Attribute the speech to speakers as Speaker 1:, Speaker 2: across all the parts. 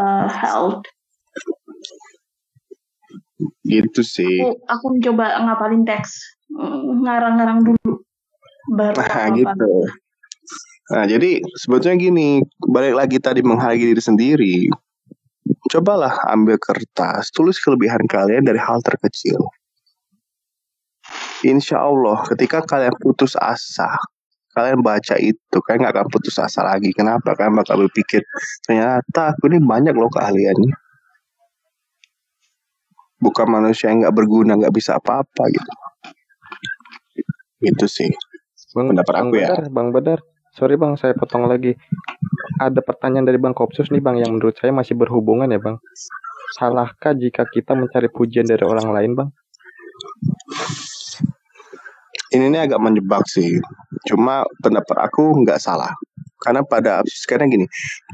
Speaker 1: uh, health.
Speaker 2: Gitu sih.
Speaker 1: Aku, aku coba ngapalin teks, ngarang-ngarang dulu. Baru
Speaker 2: nah, gitu. Nah, jadi sebetulnya gini, balik lagi tadi menghargai diri sendiri. Cobalah ambil kertas, tulis kelebihan kalian dari hal terkecil. Insya Allah, ketika kalian putus asa, kalian baca itu, kalian nggak akan putus asa lagi. Kenapa? Kalian bakal berpikir, ternyata aku ini banyak loh keahliannya. Bukan manusia yang nggak berguna, nggak bisa apa-apa gitu. Itu sih.
Speaker 3: Bang, pendapat bang aku ya. Badar, Bang Badar, sorry Bang, saya potong lagi. Ada pertanyaan dari Bang Kopsus nih Bang, yang menurut saya masih berhubungan ya Bang. Salahkah jika kita mencari pujian dari orang lain Bang?
Speaker 2: Ini ini agak menjebak sih. Cuma pendapat aku nggak salah. Karena pada sekarang gini,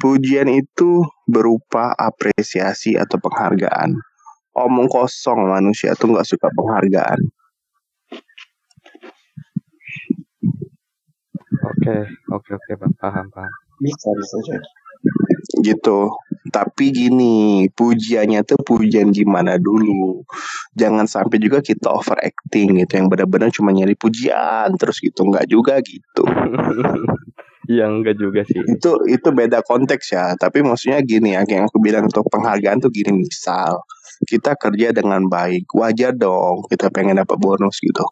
Speaker 2: pujian itu berupa apresiasi atau penghargaan. Omong kosong manusia tuh nggak suka penghargaan.
Speaker 3: Oke, oke, oke, bang, paham, paham.
Speaker 2: Bisa, bisa. Gitu. Tapi gini, pujiannya tuh pujian gimana dulu. Jangan sampai juga kita overacting gitu, yang benar-benar cuma nyari pujian terus gitu, nggak juga gitu.
Speaker 3: Iya enggak juga sih.
Speaker 2: Itu itu beda konteks ya. Tapi maksudnya gini ya, yang aku bilang untuk penghargaan tuh gini misal kita kerja dengan baik, wajar dong kita pengen dapat bonus gitu.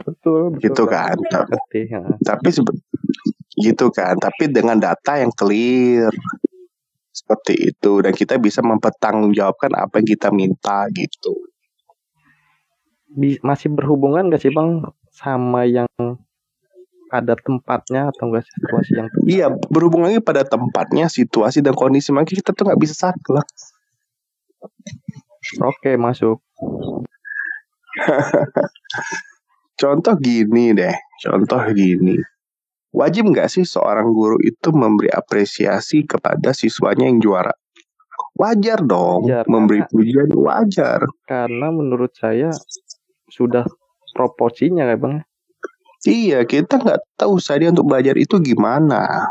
Speaker 3: Betul, betul
Speaker 2: gitu kan. Tapi, ya. tapi gitu kan. Tapi dengan data yang clear seperti itu dan kita bisa mempertanggungjawabkan apa yang kita minta gitu.
Speaker 3: Masih berhubungan gak sih bang sama yang pada tempatnya atau enggak situasi yang
Speaker 2: tepat? Iya, berhubung lagi pada tempatnya, situasi dan kondisi makanya kita tuh nggak bisa saklek.
Speaker 3: Oke, masuk.
Speaker 2: Contoh gini deh, contoh gini. Wajib nggak sih seorang guru itu memberi apresiasi kepada siswanya yang juara? Wajar dong, wajar, memberi pujian wajar.
Speaker 3: Karena menurut saya sudah proporsinya ya bang.
Speaker 2: Iya, kita nggak tahu saya untuk belajar itu gimana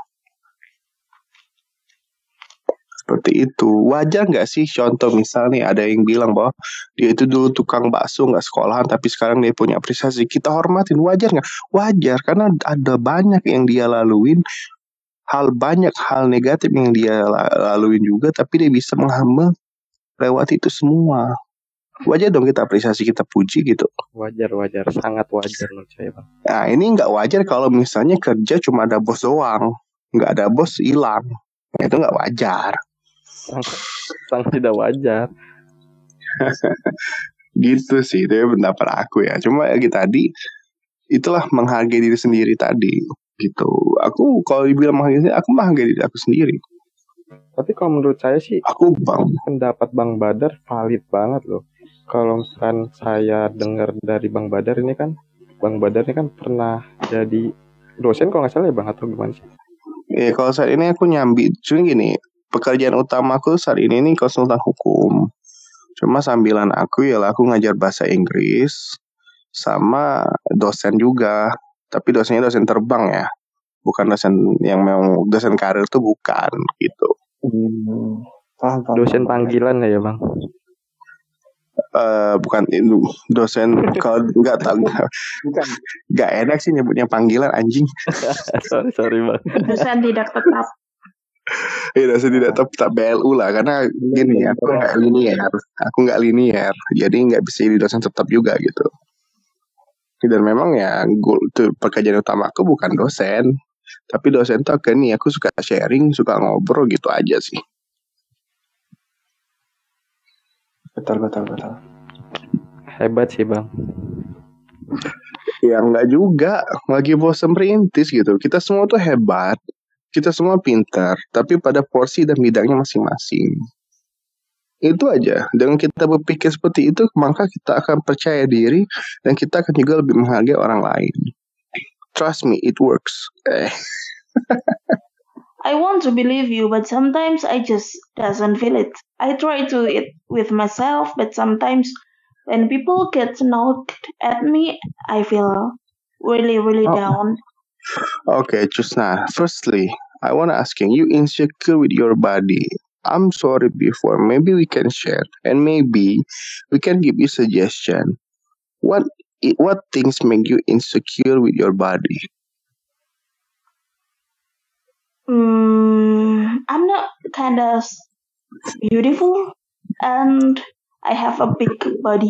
Speaker 2: seperti itu. Wajar nggak sih contoh misalnya ada yang bilang bahwa dia itu dulu tukang bakso nggak sekolahan tapi sekarang dia punya apresiasi kita hormatin wajar nggak? Wajar karena ada banyak yang dia laluin hal banyak hal negatif yang dia laluin juga tapi dia bisa menghamba lewati itu semua. Wajar dong kita apresiasi kita puji gitu.
Speaker 3: Wajar wajar. Sangat wajar menurut saya bang.
Speaker 2: Nah ini nggak wajar kalau misalnya kerja cuma ada bos doang. Nggak ada bos hilang. Itu nggak wajar
Speaker 3: sangat, sangat tidak wajar.
Speaker 2: Gitu sih itu pendapat aku ya. Cuma ya tadi itulah menghargai diri sendiri tadi gitu. Aku kalau dibilang menghargai diri aku menghargai diri aku sendiri.
Speaker 3: Tapi kalau menurut saya sih
Speaker 2: aku bang.
Speaker 3: pendapat bang Badar valid banget loh. Kalau misalkan saya dengar dari bang Badar ini kan bang Badar ini kan pernah jadi dosen kalau nggak salah ya bang atau gimana sih?
Speaker 2: Iya kalau saat ini aku nyambi cuma gini pekerjaan utamaku saat ini nih konsultan hukum. Cuma sambilan aku ya aku ngajar bahasa Inggris sama dosen juga. Tapi dosennya dosen terbang ya. Bukan dosen yang memang dosen karir tuh bukan gitu.
Speaker 3: Hmm. Dosen panggilan ya bang?
Speaker 2: Uh, bukan itu dosen kalau nggak tahu nggak enak sih nyebutnya panggilan anjing
Speaker 3: sorry sorry bang
Speaker 1: dosen tidak tetap
Speaker 2: Iya, saya tidak tetap BLU lah karena gini aku nggak linier, aku nggak linier, jadi nggak bisa jadi dosen tetap juga gitu. Dan memang ya itu pekerjaan utama aku bukan dosen, tapi dosen tuh kan nih aku suka sharing, suka ngobrol gitu aja sih.
Speaker 3: Betul betul betul. Hebat sih bang.
Speaker 2: Ya enggak juga, lagi bosan merintis gitu. Kita semua tuh hebat, kita semua pintar, tapi pada porsi dan bidangnya masing-masing. Itu aja. Dengan kita berpikir seperti itu, maka kita akan percaya diri dan kita akan juga lebih menghargai orang lain. Trust me, it works. Eh.
Speaker 1: I want to believe you, but sometimes I just doesn't feel it. I try to it with myself, but sometimes when people get knocked at me, I feel really, really oh. down.
Speaker 2: Okay, Chusna. Firstly, I wanna asking you insecure with your body. I'm sorry before. Maybe we can share, and maybe we can give you suggestion. What what things make you insecure with your body?
Speaker 1: Mm, I'm not kind of beautiful, and I have a big body.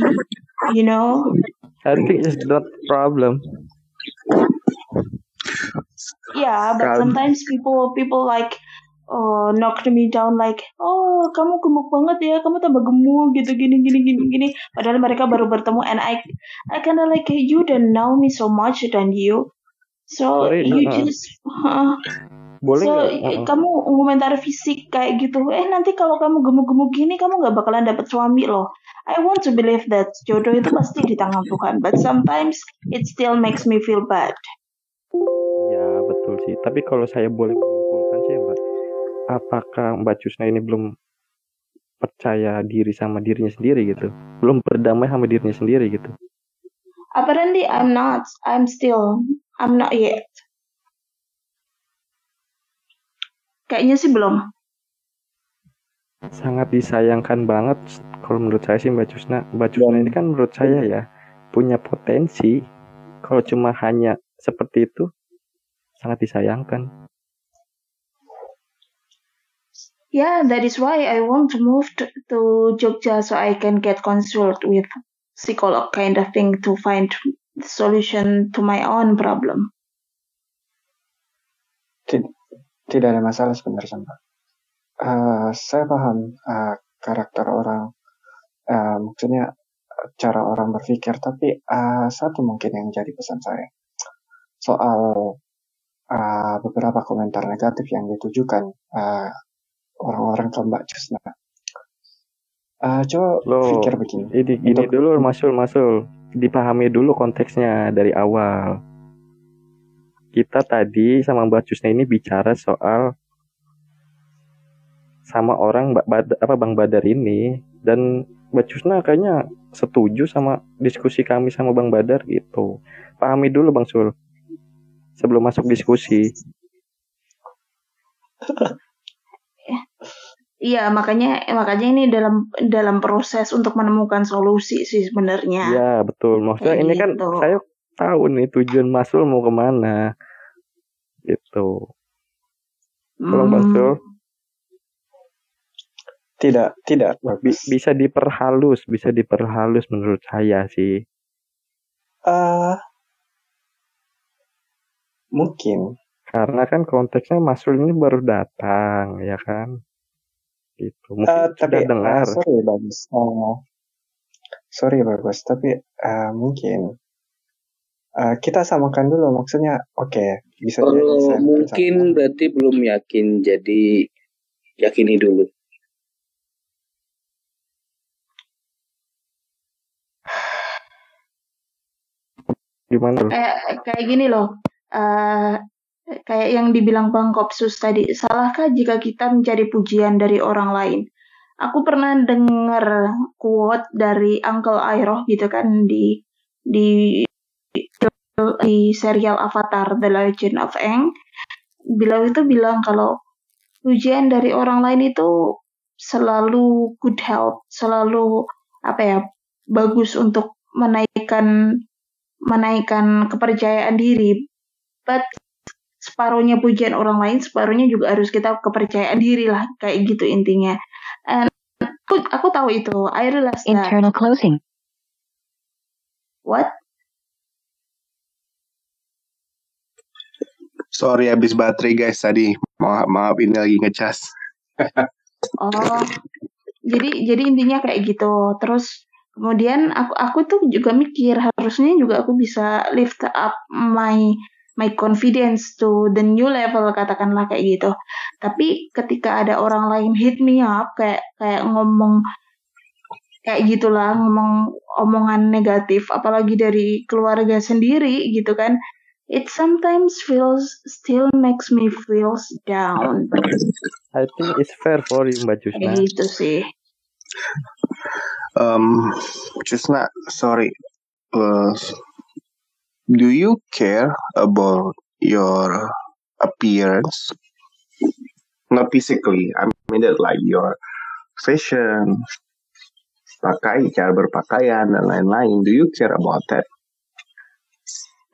Speaker 1: You know.
Speaker 3: I think it's not problem.
Speaker 1: Yeah, but sometimes people people like uh, knocked me down like, oh kamu gemuk banget ya, kamu tambah gemuk gitu gini gini gini gini. Padahal mereka baru bertemu and I I kinda like you don't know me so much than you. So Sorry, you uh, just uh, boleh so, uh, kamu komentar fisik kayak gitu. Eh nanti kalau kamu gemuk-gemuk gini kamu nggak bakalan dapet suami loh. I want to believe that jodoh itu pasti di tangan Tuhan, but sometimes it still makes me feel bad.
Speaker 3: Sih. Tapi kalau saya boleh menyimpulkan sih Mbak, apakah Mbak Cusna ini belum percaya diri sama dirinya sendiri gitu? Belum berdamai sama dirinya sendiri gitu?
Speaker 1: Apparently I'm not. I'm still. I'm not yet. Kayaknya sih belum.
Speaker 3: Sangat disayangkan banget kalau menurut saya sih Mbak Cusna. Mbak Cusna ini kan menurut saya ya punya potensi. Kalau cuma hanya seperti itu sangat disayangkan
Speaker 1: Yeah, that is why I want to move to, to Jogja so I can get consult with psycholog kind of thing to find the solution to my own problem.
Speaker 4: Tidak, tidak ada masalah sebenarnya, Mbak. Uh, saya paham uh, karakter orang, uh, maksudnya cara orang berpikir, tapi uh, satu mungkin yang jadi pesan saya soal uh, beberapa komentar negatif yang ditujukan uh, orang-orang ke Mbak Cesna. Uh, coba Loh, pikir begini.
Speaker 3: Ini, ini Untuk... dulu Masul Masul dipahami dulu konteksnya dari awal. Kita tadi sama Mbak Cusna ini bicara soal sama orang Mbak Bad, apa Bang Badar ini dan Mbak Cusna kayaknya setuju sama diskusi kami sama Bang Badar gitu. Pahami dulu Bang Sul sebelum masuk diskusi.
Speaker 1: Iya, makanya makanya ini dalam dalam proses untuk menemukan solusi sih sebenarnya.
Speaker 3: Iya, betul. Maksudnya Kayak ini kan gitu. kan saya tahu nih tujuan Masul mau ke mana. Gitu. Tolong hmm. Masul.
Speaker 4: Tidak, tidak.
Speaker 3: Bisa diperhalus, bisa diperhalus menurut saya sih.
Speaker 4: Uh, mungkin.
Speaker 3: Karena kan konteksnya Masul ini baru datang, ya kan? gitu. Mungkin uh, tapi, sudah dengar. uh,
Speaker 4: sorry bagus. Uh, sorry bagus. Tapi uh, mungkin uh, kita samakan dulu. Maksudnya oke okay,
Speaker 5: bisa kalau bisa mungkin bersama. berarti belum yakin jadi yakini dulu.
Speaker 3: Gimana?
Speaker 1: Kayak kayak gini loh uh, kayak yang dibilang Bang Kopsus tadi, salahkah jika kita mencari pujian dari orang lain? Aku pernah dengar quote dari Uncle Iroh gitu kan di di di serial Avatar The Legend of Aang. Bilang itu bilang kalau pujian dari orang lain itu selalu good help, selalu apa ya bagus untuk menaikkan menaikkan kepercayaan diri. But separuhnya pujian orang lain, separuhnya juga harus kita kepercayaan diri lah, kayak gitu intinya. And aku, aku tahu itu. I realize that. Internal closing. What?
Speaker 2: Sorry habis baterai guys tadi. Maaf, maaf ini lagi ngecas.
Speaker 1: oh. Jadi jadi intinya kayak gitu. Terus kemudian aku aku tuh juga mikir harusnya juga aku bisa lift up my my confidence to the new level katakanlah kayak gitu. Tapi ketika ada orang lain hit me up kayak kayak ngomong kayak gitulah ngomong omongan negatif apalagi dari keluarga sendiri gitu kan it sometimes feels still makes me feels down.
Speaker 3: I think it's fair for you Mbak Jusna.
Speaker 1: Kayak gitu sih.
Speaker 2: Um Jusna sorry. Uh, do you care about your appearance? not physically I mean that like your fashion pakai cara berpakaian dan lain-lain. Do you care about that?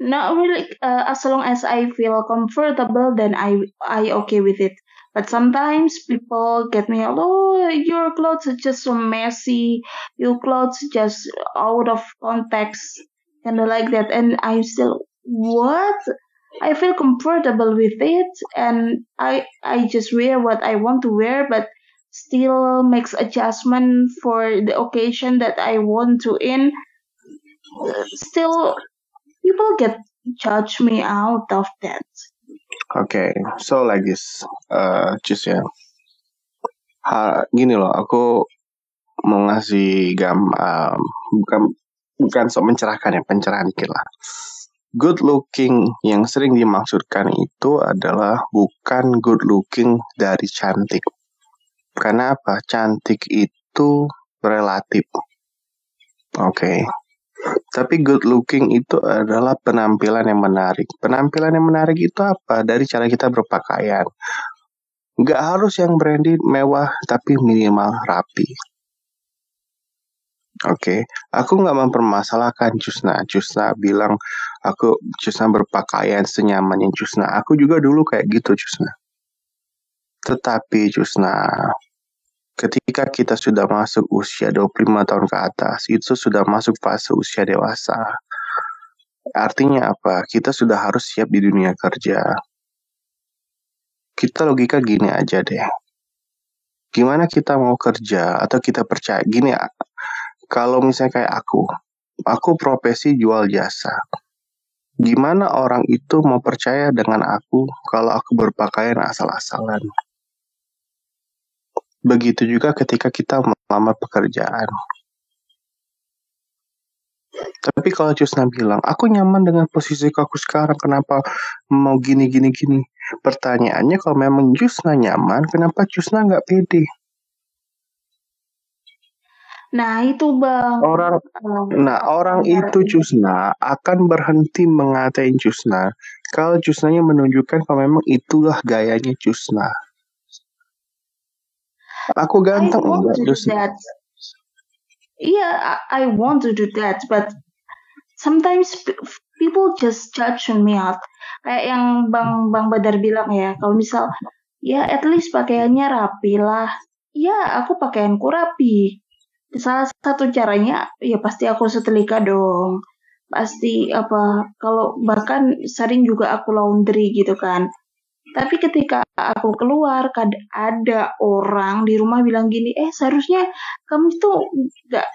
Speaker 1: Not really uh, as long as I feel comfortable then I I okay with it. But sometimes people get me oh your clothes are just so messy. Your clothes just out of context kind of like that. And I'm still what? I feel comfortable with it and I I just wear what I want to wear but still makes adjustment for the occasion that I want to in. Still people get judge me out of that.
Speaker 2: Okay so like this uh just ya ha, gini loh aku mau ngasih gam um, bukan bukan sok mencerahkan ya pencerahan dikit lah good looking yang sering dimaksudkan itu adalah bukan good looking dari cantik. Karena apa? Cantik itu relatif. Oke. Okay. Tapi good looking itu adalah penampilan yang menarik. Penampilan yang menarik itu apa? Dari cara kita berpakaian. Gak harus yang branded mewah, tapi minimal rapi. Oke, aku nggak mempermasalahkan Cusna. Cusna bilang aku Cusna berpakaian senyamannya Cusna. Aku juga dulu kayak gitu Cusna. Tetapi Cusna, ketika kita sudah masuk usia 25 tahun ke atas, itu sudah masuk fase usia dewasa. Artinya apa? Kita sudah harus siap di dunia kerja. Kita logika gini aja deh. Gimana kita mau kerja atau kita percaya gini kalau misalnya kayak aku, aku profesi jual jasa. Gimana orang itu mau percaya dengan aku kalau aku berpakaian asal-asalan? Begitu juga ketika kita melamar pekerjaan. Tapi kalau Cusna bilang, aku nyaman dengan posisi aku sekarang, kenapa mau gini gini gini? Pertanyaannya kalau memang Cusna nyaman, kenapa Cusna nggak pede?
Speaker 1: Nah, itu Bang.
Speaker 2: Orang nah, orang itu Cusna akan berhenti mengatain Cusna kalau Cusnanya menunjukkan kalau memang itulah gayanya Cusna. Aku ganteng enggak Cusna.
Speaker 1: Iya, yeah, I want to do that, but sometimes people just judge me out. Kayak yang Bang Bang Badar bilang ya, kalau misal ya at least pakaiannya rapi lah. Ya, aku pakaianku rapi salah satu caranya ya pasti aku setelika dong. Pasti apa kalau bahkan sering juga aku laundry gitu kan. Tapi ketika aku keluar ada orang di rumah bilang gini eh seharusnya kamu tuh nggak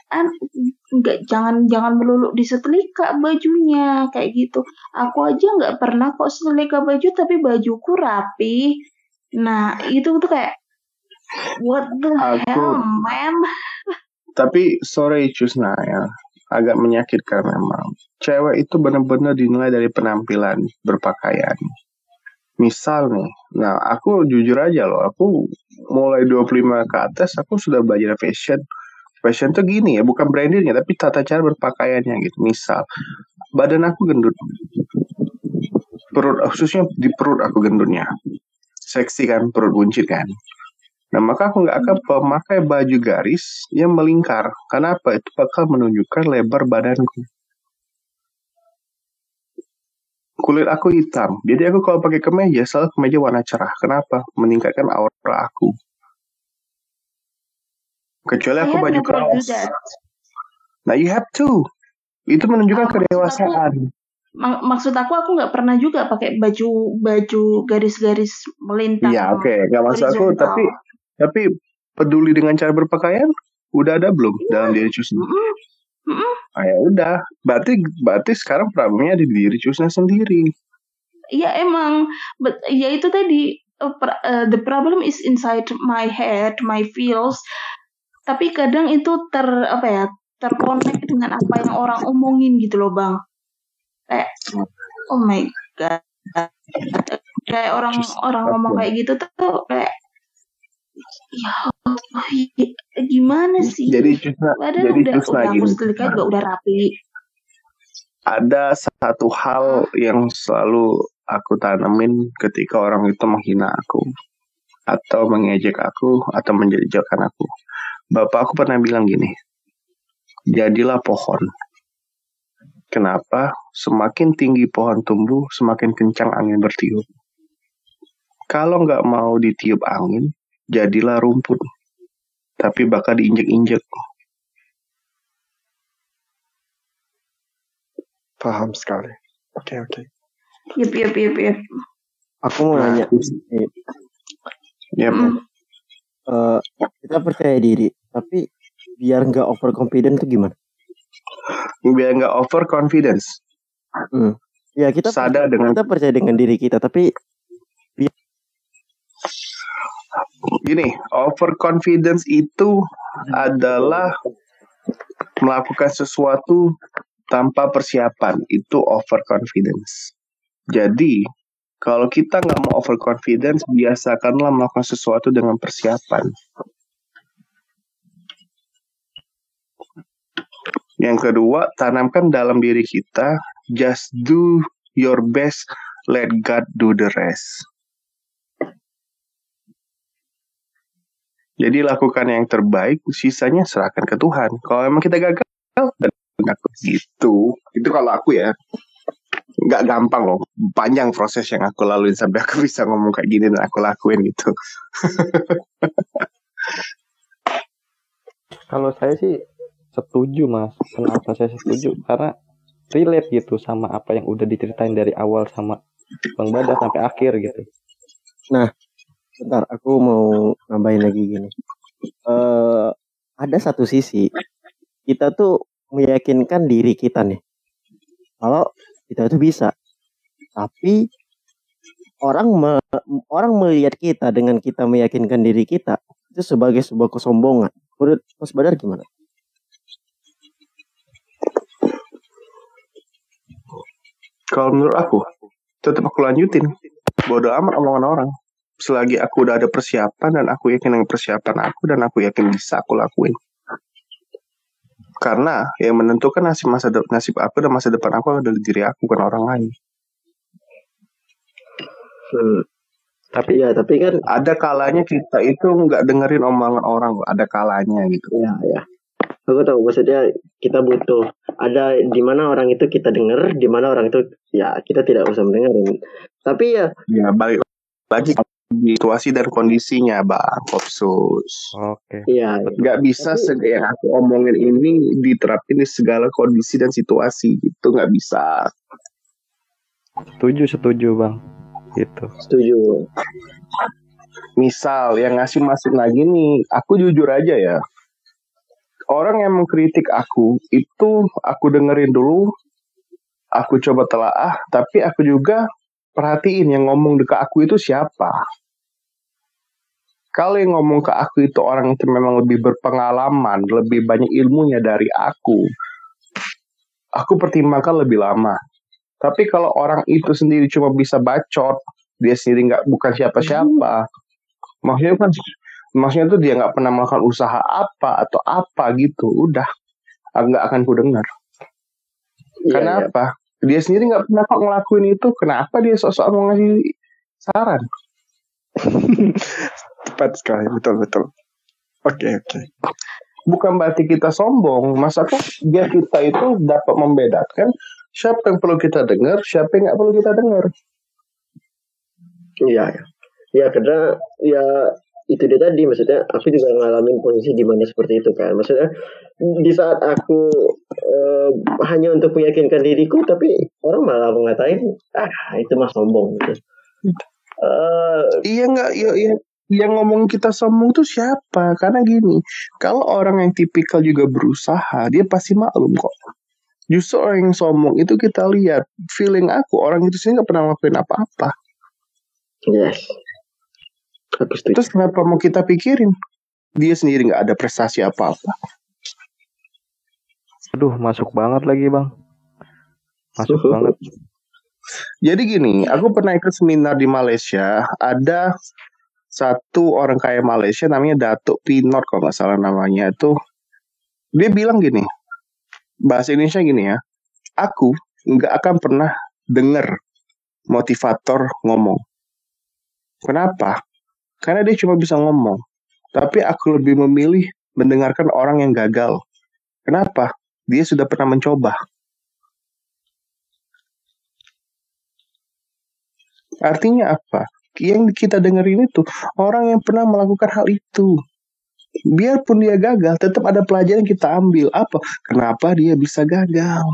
Speaker 1: nggak jangan jangan melulu disetelika bajunya kayak gitu. Aku aja nggak pernah kok setelika baju tapi bajuku rapi. Nah itu tuh kayak what the aku, hell man
Speaker 2: tapi sorry Cusna ya, agak menyakitkan memang. Cewek itu benar-benar dinilai dari penampilan berpakaian. Misal nih, nah aku jujur aja loh, aku mulai 25 ke atas aku sudah belajar fashion. Fashion tuh gini ya, bukan brandingnya tapi tata cara berpakaiannya gitu. Misal, badan aku gendut. Perut khususnya di perut aku gendutnya. Seksi kan, perut buncit kan. Nah, maka aku nggak akan memakai baju garis yang melingkar. Karena apa? Itu bakal menunjukkan lebar badanku. Kulit aku hitam. Jadi aku kalau pakai kemeja, selalu kemeja warna cerah. Kenapa? Meningkatkan aura aku. Kecuali aku baju kaos. Nah, you have to. Itu menunjukkan oh, kedewasaan.
Speaker 1: Mak maksud aku aku nggak pernah juga pakai baju baju garis-garis melintang.
Speaker 2: Iya, oke, okay. nggak maksud aku, tapi tapi peduli dengan cara berpakaian udah ada belum ya. dalam diri Cusna? Mm -mm. Ah, ya udah, berarti berarti sekarang problemnya ada di diri Cusna sendiri.
Speaker 1: Ya emang, but, ya itu tadi uh, uh, the problem is inside my head, my feels. Tapi kadang itu ter apa ya terkonek dengan apa yang orang omongin gitu loh bang. Kayak oh my god, kayak orang orang ngomong kayak gitu tuh kayak ya gimana sih
Speaker 2: jadi Cusna,
Speaker 1: Padahal jadi udah, Cusna udah gini. juga udah rapi
Speaker 2: ada satu hal yang selalu aku tanamin ketika orang itu menghina aku atau mengejek aku atau menjejekkan aku. Bapak aku pernah bilang gini, jadilah pohon. Kenapa? Semakin tinggi pohon tumbuh, semakin kencang angin bertiup. Kalau nggak mau ditiup angin, jadilah rumput. Tapi bakal diinjek-injek.
Speaker 4: Paham sekali. Oke, oke.
Speaker 1: Yep, yep, yep, yep.
Speaker 6: Aku mau
Speaker 2: Nah,
Speaker 6: nanya.
Speaker 2: Ya,
Speaker 6: Hmm. Eh, kita percaya diri, tapi biar nggak overconfident tuh gimana?
Speaker 2: biar nggak over confidence.
Speaker 6: Ya kita
Speaker 2: Sadar
Speaker 6: percaya,
Speaker 2: dengan
Speaker 6: kita percaya dengan diri kita, tapi
Speaker 2: gini, over confidence itu adalah melakukan sesuatu tanpa persiapan. Itu over confidence. Jadi, kalau kita nggak mau over confidence, biasakanlah melakukan sesuatu dengan persiapan. Yang kedua, tanamkan dalam diri kita, just do your best, let God do the rest. Jadi lakukan yang terbaik, sisanya serahkan ke Tuhan. Kalau emang kita gagal, dan aku gitu. Itu kalau aku ya. Nggak gampang loh. Panjang proses yang aku laluin sampai aku bisa ngomong kayak gini dan aku lakuin gitu.
Speaker 3: Kalau saya sih setuju mas. Kenapa saya setuju? Karena relate gitu sama apa yang udah diceritain dari awal sama Bang Badar sampai akhir gitu.
Speaker 6: Bentar aku mau nambahin lagi gini. Eh ada satu sisi kita tuh meyakinkan diri kita nih. Kalau kita itu bisa. Tapi orang me- orang melihat kita dengan kita meyakinkan diri kita itu sebagai sebuah kesombongan. Menurut Mas Badar gimana?
Speaker 2: Kalau menurut aku, tetap aku lanjutin. Bodoh amat omongan orang. Selagi aku udah ada persiapan dan aku yakin dengan persiapan aku dan aku yakin bisa aku lakuin. Karena yang menentukan nasib masa de- nasib aku dan masa depan aku adalah diri aku bukan orang lain.
Speaker 6: Hmm.
Speaker 3: Tapi
Speaker 6: Iya, tapi kan
Speaker 2: Ada kalanya kita itu nggak dengerin omongan orang, ada kalanya gitu.
Speaker 6: ya ya. Aku tahu maksudnya kita butuh ada di mana orang itu kita dengar, di mana orang itu ya kita tidak usah mendengarin. Tapi ya
Speaker 2: Ya balik lagi situasi dan kondisinya, bang. Kopsus.
Speaker 3: oke.
Speaker 6: iya
Speaker 2: Nggak bisa
Speaker 6: Tapi-
Speaker 2: seg- yang aku omongin ini diterapin di segala kondisi dan situasi gitu, nggak bisa.
Speaker 3: Setuju setuju bang. Gitu.
Speaker 6: setuju.
Speaker 2: Misal yang ngasih masuk lagi nih, aku jujur aja ya. Orang yang mengkritik aku itu aku dengerin dulu, aku coba telaah, tapi aku juga perhatiin yang ngomong dekat aku itu siapa. Kalau yang ngomong ke aku itu orang itu memang lebih berpengalaman, lebih banyak ilmunya dari aku, aku pertimbangkan lebih lama. Tapi kalau orang itu sendiri cuma bisa bacot, dia sendiri nggak bukan siapa-siapa, maksudnya kan maksudnya tuh dia nggak pernah melakukan usaha apa atau apa gitu udah. Ah, nggak akan ku dengar.
Speaker 6: Iya,
Speaker 2: karena
Speaker 6: iya.
Speaker 2: apa? Dia sendiri nggak pernah kok ngelakuin itu kenapa dia sok-sok mau ngasih saran
Speaker 4: Tepat sekali, betul betul. Oke oke.
Speaker 2: bukan berarti kita sombong kok biar kita itu dapat membedakan siapa yang perlu kita dengar siapa yang nggak perlu kita dengar
Speaker 6: Iya, ya. Ya karena ya itu dia tadi maksudnya aku juga ngalamin posisi di mana seperti itu kan. Maksudnya di saat aku eh, hanya untuk meyakinkan diriku tapi orang malah mengatain ah itu mah sombong gitu. Eh,
Speaker 2: iya nggak iya, iya. Yang ngomong kita sombong tuh siapa karena gini kalau orang yang tipikal juga berusaha dia pasti maklum kok justru orang yang sombong itu kita lihat feeling aku orang itu sendiri nggak pernah ngelakuin apa-apa
Speaker 6: yes. Setuju.
Speaker 2: terus kenapa mau kita pikirin dia sendiri nggak ada prestasi apa-apa
Speaker 3: Aduh masuk banget lagi bang. Masuk banget.
Speaker 2: jadi gini aku pernah ikut seminar di Malaysia ada satu orang kaya Malaysia namanya Datuk Pinot kalau nggak salah namanya itu dia bilang gini bahasa Indonesia gini ya aku nggak akan pernah dengar motivator ngomong kenapa karena dia cuma bisa ngomong. Tapi aku lebih memilih mendengarkan orang yang gagal. Kenapa? Dia sudah pernah mencoba. Artinya apa? Yang kita dengerin itu orang yang pernah melakukan hal itu. Biarpun dia gagal, tetap ada pelajaran yang kita ambil. Apa? Kenapa dia bisa gagal?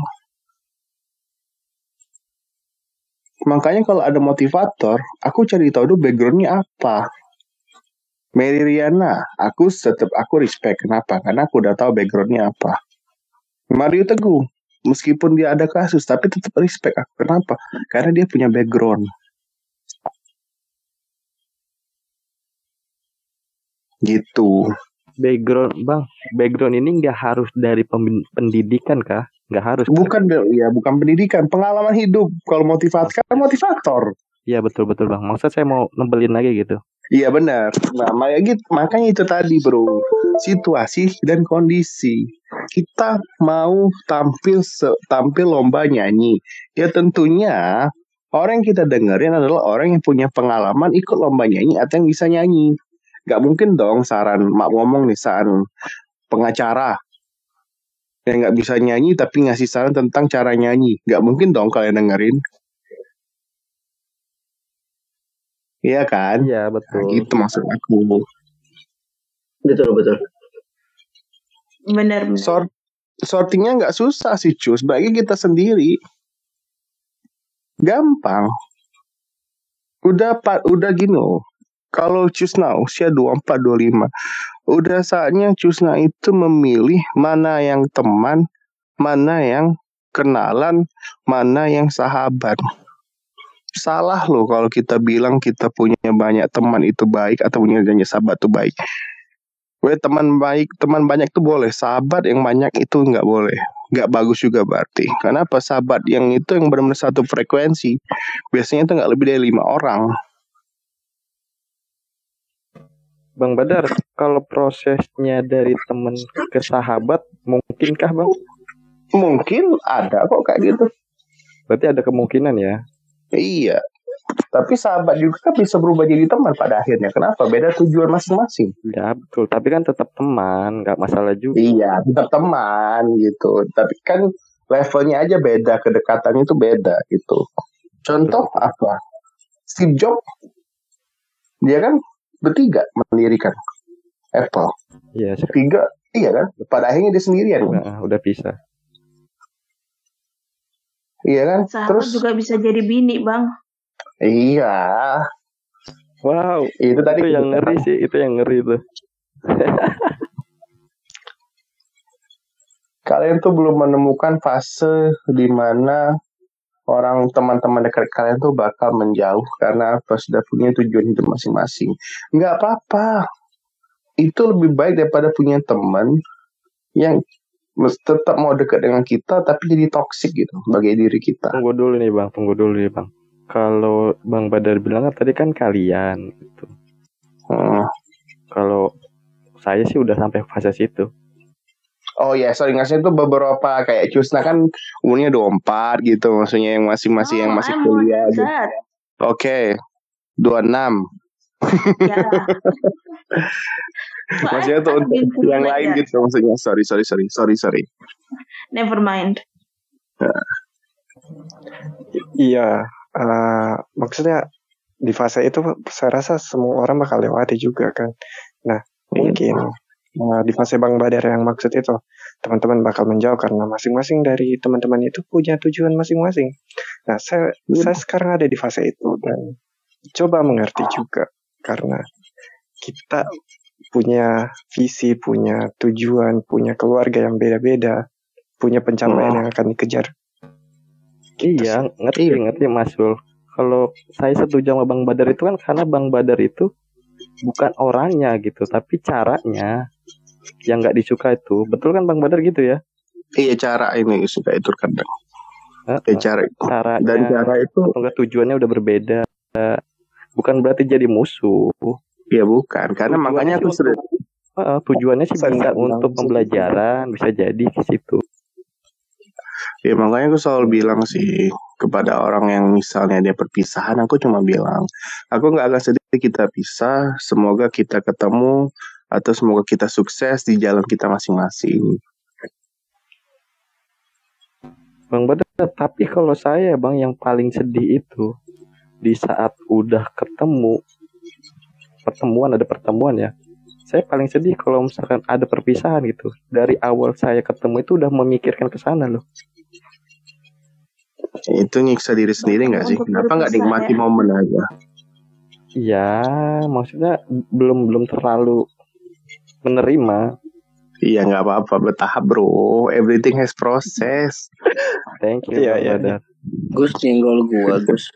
Speaker 2: Makanya kalau ada motivator, aku cari tahu dulu backgroundnya apa. Mary Riana, aku tetap aku respect. Kenapa? Karena aku udah tahu backgroundnya apa. Mario Teguh, meskipun dia ada kasus, tapi tetap respect aku. Kenapa? Karena dia punya background. Gitu.
Speaker 3: Background, bang, background ini nggak harus dari pendidikan kah? Nggak harus.
Speaker 2: Bukan, kan? ya bukan pendidikan, pengalaman hidup. Kalau motivator kan motivator.
Speaker 3: Iya betul betul bang. Maksud saya mau nebelin lagi gitu.
Speaker 2: Iya benar. Nah, makanya, gitu, makanya itu tadi bro, situasi dan kondisi. Kita mau tampil tampil lomba nyanyi, ya tentunya orang yang kita dengerin adalah orang yang punya pengalaman ikut lomba nyanyi atau yang bisa nyanyi. Gak mungkin dong saran mak ngomong nih saran pengacara yang nggak bisa nyanyi tapi ngasih saran tentang cara nyanyi. Gak mungkin dong kalian dengerin. Iya kan?
Speaker 3: Iya betul.
Speaker 2: Nah, gitu maksud aku.
Speaker 5: Betul betul.
Speaker 1: Benar.
Speaker 2: Sort sortingnya nggak susah sih cus. Bagi kita sendiri. Gampang. Udah pak, udah gini kalau Cusna usia 24-25, udah saatnya Cusna itu memilih mana yang teman, mana yang kenalan, mana yang sahabat. Salah loh kalau kita bilang kita punya banyak teman itu baik atau punya banyak sahabat itu baik. Gue teman baik, teman banyak itu boleh, sahabat yang banyak itu nggak boleh nggak bagus juga berarti. Karena apa sahabat yang itu yang benar-benar satu frekuensi biasanya itu nggak lebih dari lima orang.
Speaker 3: Bang Badar, kalau prosesnya dari temen ke sahabat, mungkinkah Bang?
Speaker 2: Mungkin ada kok kayak gitu.
Speaker 3: Berarti ada kemungkinan ya?
Speaker 2: Iya. Tapi sahabat juga kan bisa berubah jadi teman pada akhirnya. Kenapa? Beda tujuan masing-masing.
Speaker 3: Ya betul. Tapi kan tetap teman, nggak masalah juga.
Speaker 2: Iya, tetap teman gitu. Tapi kan levelnya aja beda, kedekatannya itu beda gitu. Contoh betul. apa? Steve Jobs, dia kan bertiga mendirikan Apple.
Speaker 3: Iya.
Speaker 2: Tiga, iya kan? Pada akhirnya dia sendirian.
Speaker 3: Nah, udah bisa.
Speaker 2: Iya kan?
Speaker 1: Sahabat Terus juga bisa jadi bini, Bang.
Speaker 2: Iya.
Speaker 3: Wow. Itu tadi itu yang ngeri sih, itu yang ngeri tuh.
Speaker 2: Kalian tuh belum menemukan fase di mana orang teman-teman dekat kalian tuh bakal menjauh karena apa sudah punya tujuan hidup masing-masing. Nggak apa-apa. Itu lebih baik daripada punya teman yang tetap mau dekat dengan kita tapi jadi toksik gitu bagi diri kita.
Speaker 3: Tunggu dulu nih bang, tunggu dulu nih bang. Kalau bang Badar bilang kan tadi kan kalian gitu. Hmm. Kalau saya sih udah sampai fase situ.
Speaker 2: Oh ya, sorry ngasih itu beberapa kayak Cusna kan umurnya 24 gitu, maksudnya yang masih masih oh, yang masih kuliah gitu. Oke. Okay. 26. Ya. maksudnya tuh untuk yang lain ya. gitu maksudnya. Sorry, sorry, sorry, sorry, sorry.
Speaker 1: Never mind.
Speaker 4: Iya, uh, maksudnya di fase itu saya rasa semua orang bakal lewati juga kan. Nah, mungkin Nah, di fase Bang Badar yang maksud itu, teman-teman bakal menjauh karena masing-masing dari teman-teman itu punya tujuan masing-masing. Nah, saya, hmm. saya sekarang ada di fase itu dan coba mengerti juga karena kita punya visi, punya tujuan, punya keluarga yang beda-beda, punya pencapaian hmm. yang akan dikejar.
Speaker 3: Gitu iya, ngerti, iya. ngerti Mas. Kalau saya setuju sama Bang Badar itu kan karena Bang Badar itu bukan orangnya gitu, tapi caranya yang nggak disuka itu betul kan bang Badar gitu ya?
Speaker 2: Iya cara ini suka itu kadang. Uh, ya, cara itu.
Speaker 3: Cara dan cara itu enggak tujuannya udah berbeda bukan berarti jadi musuh.
Speaker 2: Ya bukan. Karena tujuannya makanya aku sudah
Speaker 3: uh, tujuannya sih bisa untuk pembelajaran bisa jadi ke situ.
Speaker 2: Ya makanya aku selalu bilang sih kepada orang yang misalnya dia perpisahan aku cuma bilang aku nggak akan sedih kita pisah semoga kita ketemu atau semoga kita sukses di jalan kita masing-masing.
Speaker 3: Bang Badar, tapi kalau saya bang yang paling sedih itu di saat udah ketemu pertemuan ada pertemuan ya saya paling sedih kalau misalkan ada perpisahan gitu. Dari awal saya ketemu itu udah memikirkan ke sana loh
Speaker 2: itu nyiksa diri sendiri nggak sih kenapa nggak nikmati ya? momen aja
Speaker 3: Iya, maksudnya belum belum terlalu menerima
Speaker 2: Iya nggak apa-apa bertahap bro. Everything has process.
Speaker 3: Thank you. Iya iya.
Speaker 5: Gus nyenggol gua Gus.